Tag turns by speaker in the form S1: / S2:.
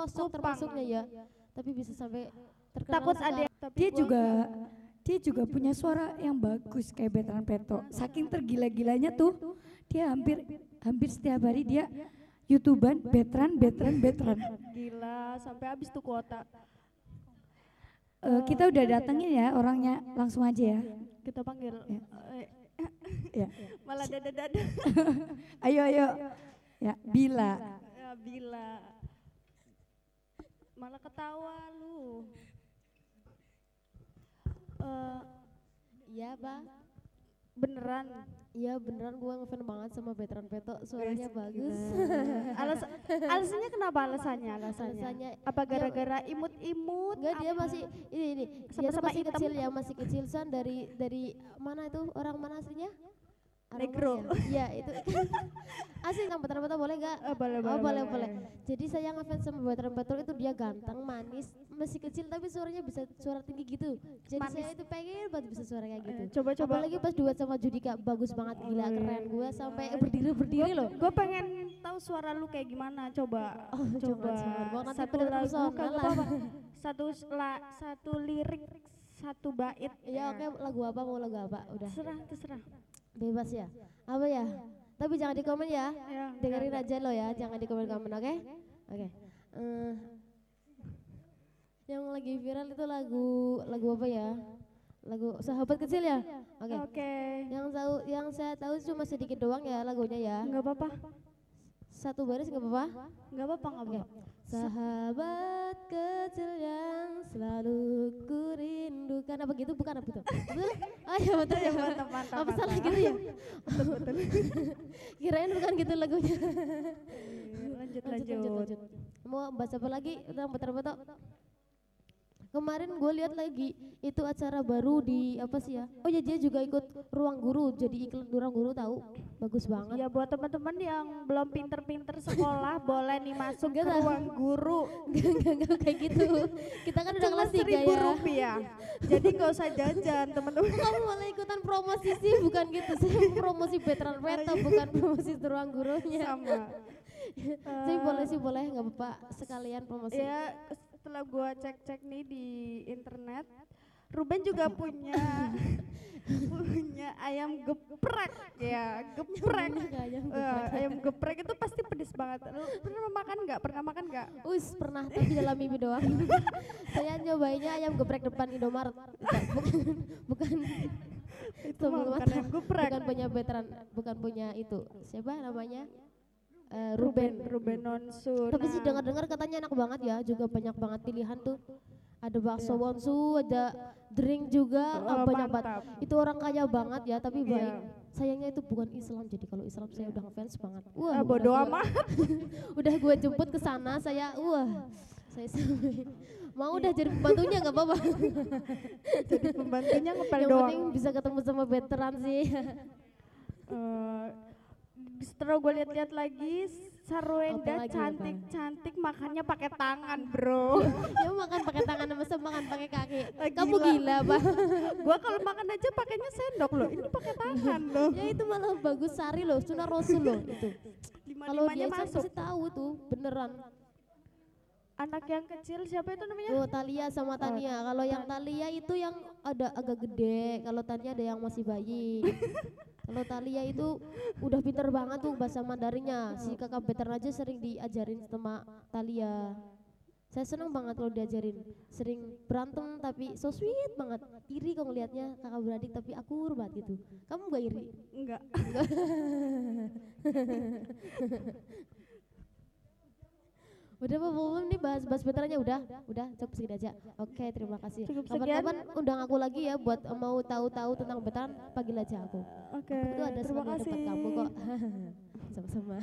S1: pelosok
S2: Kupang.
S1: termasuknya ya. Tapi bisa sampai terkenal
S2: Takut ada tapi
S3: Dia juga dia juga punya suara yang bagus kayak Veteran Peto. Saking tergila-gilanya tuh dia hampir hampir setiap hari dia YouTuber veteran veteran veteran.
S2: gila sampai habis tuh kuota.
S3: Eh, kita udah datengin ya orangnya langsung aja ya.
S2: Kita panggil.
S3: Ya.
S2: eh,
S3: Ya.
S2: Malah dada-dada.
S3: Ayo ayo. Ya, Bila.
S2: Ya, bila. Malah ketawa lu. Eh,
S1: Iya, Pak.
S2: beneran.
S1: Iya beneran gue ngefan banget sama veteran Peto, suaranya bagus.
S2: Alas alasannya kenapa alasannya alasannya?
S1: Alasannya
S2: Apa gara-gara imut-imut?
S1: Enggak dia masih ini ini dia tuh
S2: Sama-sama
S1: masih kecil ya masih kecil san dari dari mana itu orang mana aslinya?
S2: Negro.
S1: ya? Iya itu asli yang veteran Peto boleh gak?
S2: Eh, boleh,
S1: Oh
S2: boleh,
S1: boleh
S2: boleh.
S1: boleh. Jadi saya ngefans sama Peto itu dia ganteng, manis, masih kecil tapi suaranya bisa suara tinggi gitu. Jadi
S2: Manis.
S1: saya itu pengen banget bisa suara kayak gitu.
S2: Eh, coba-coba.
S1: Apalagi pas duet sama Judika bagus banget gila
S2: Oh,
S1: keren
S2: iya.
S1: gue sampai berdiri berdiri loh.
S2: Gue pengen tahu suara lu kayak gimana. Coba.
S1: Oh,
S2: coba.
S1: Nanti
S2: Satu lagu
S1: lah.
S2: apa-apa. Satu la, satu lirik, satu bait.
S1: Iya oke lagu apa mau lagu apa udah
S2: Terserah, terserah.
S1: Bebas ya. Apa ya? Tapi jangan di komen ya.
S2: Ya,
S1: Dengerin aja lo ya, jangan di komen-komen, oke? Oke. Eh, yang lagi viral itu lagu lagu apa ya? Lagu sahabat kecil ya? Oke.
S2: Oke.
S1: Yang tahu yang saya tahu cuma sedikit doang ya lagunya ya.
S2: Enggak apa-apa.
S1: Satu baris nggak apa-apa?
S2: Enggak apa-apa, enggak
S1: Oke.
S2: apa-apa.
S1: Sahabat kecil yang selalu kurindukan apa gitu bukan apa itu? Betul? Oh ya betul ya.
S2: Mantap, mantap,
S1: Apa salah gitu ya?
S2: Betul, betul.
S1: Kirain bukan gitu lagunya.
S2: lanjut,
S1: lanjut,
S2: lanjut.
S1: lanjut. Mau bahas apa lagi? Tentang betul-betul. Kemarin gue lihat lagi itu acara baru di apa sih ya? Oh ya dia juga ikut ruang guru jadi iklan ruang guru tahu bagus banget.
S2: Ya buat teman-teman yang belum pinter-pinter sekolah boleh nih masuk ke ruang guru.
S1: Enggak kayak gitu. Kita kan udah kelas tiga ya.
S2: rupiah. Jadi nggak usah jajan teman-teman.
S1: Kamu malah ikutan promosi sih bukan gitu. Saya promosi veteran veto bukan promosi ruang gurunya.
S2: Sama.
S1: Jadi boleh sih boleh nggak apa-apa sekalian promosi.
S2: Ya setelah gua cek-cek nih di internet, Ruben juga punya punya ayam geprek ya, geprek.
S1: Ayam
S2: Eh,
S1: geprek.
S2: ayam geprek itu pasti pedes banget. Lu pernah makan nggak? Pernah makan nggak?
S1: Us pernah tapi dalam mimpi doang. Saya nyobainnya ayam geprek depan Indomaret. Bukan bukan
S2: Itu bukan ayam geprek.
S1: bukan punya veteran, bukan punya itu. Siapa namanya? Eh, Ruben.
S2: Ruben Nonsu.
S1: Tapi sih
S2: Nah,
S1: dengar-dengar katanya enak banget ya, juga banyak banget pilihan tuh. Ada bakso wonsu, ada drink juga,
S2: Oh,
S1: banyak banget. Itu orang kaya banget ya, tapi
S2: Iya.
S1: baik. Sayangnya itu bukan Islam, jadi kalau Islam saya udah ngefans banget. Wah,
S2: Ah, bodo
S1: udah gua-
S2: amat.
S1: udah gue jemput ke sana, saya wah, saya sampai mau udah jadi pembantunya nggak apa-apa.
S2: Jadi pembantunya ngepel
S1: Yang
S2: doang.
S1: penting bisa ketemu sama veteran sih.
S2: Eh, setelah gue lihat-lihat lagi, Sarwenda
S1: apa?
S2: cantik-cantik makannya pakai tangan, bro.
S1: ya makan pakai tangan masa makan pakai kaki. Kamu
S2: gila.
S1: gila, Bang.
S2: gua kalau makan aja pakainya sendok loh, ini pakai tangan loh.
S1: ya itu malah bagus sari loh, sunnah rasul loh itu. Kalau dia Islam
S2: masuk.
S1: pasti tahu tuh, beneran.
S2: Anak yang kecil siapa itu namanya?
S1: Oh Talia sama Tania. Kalau yang Talia itu yang ada agak gede. Kalau Tania ada yang masih bayi. Kalau Talia itu udah pinter banget tuh bahasa Mandarinnya. Si kakak veteran aja sering diajarin sama Talia. Saya senang banget kalau diajarin. Sering berantem tapi so sweet banget. Iri kalau ngelihatnya kakak beradik tapi akur banget gitu. Kamu gak iri?
S2: Enggak.
S1: Udah apa belum nih bahas-bahas veterannya udah? Udah cukup segini aja. Oke, terima kasih. Kapan-kapan undang aku lagi ya buat mau tahu-tahu tentang veteran, panggil aja aku.
S2: Oke,
S1: tuh ada
S2: terima
S1: sebagai tempat
S2: kasih.
S1: kamu kok. Sama-sama.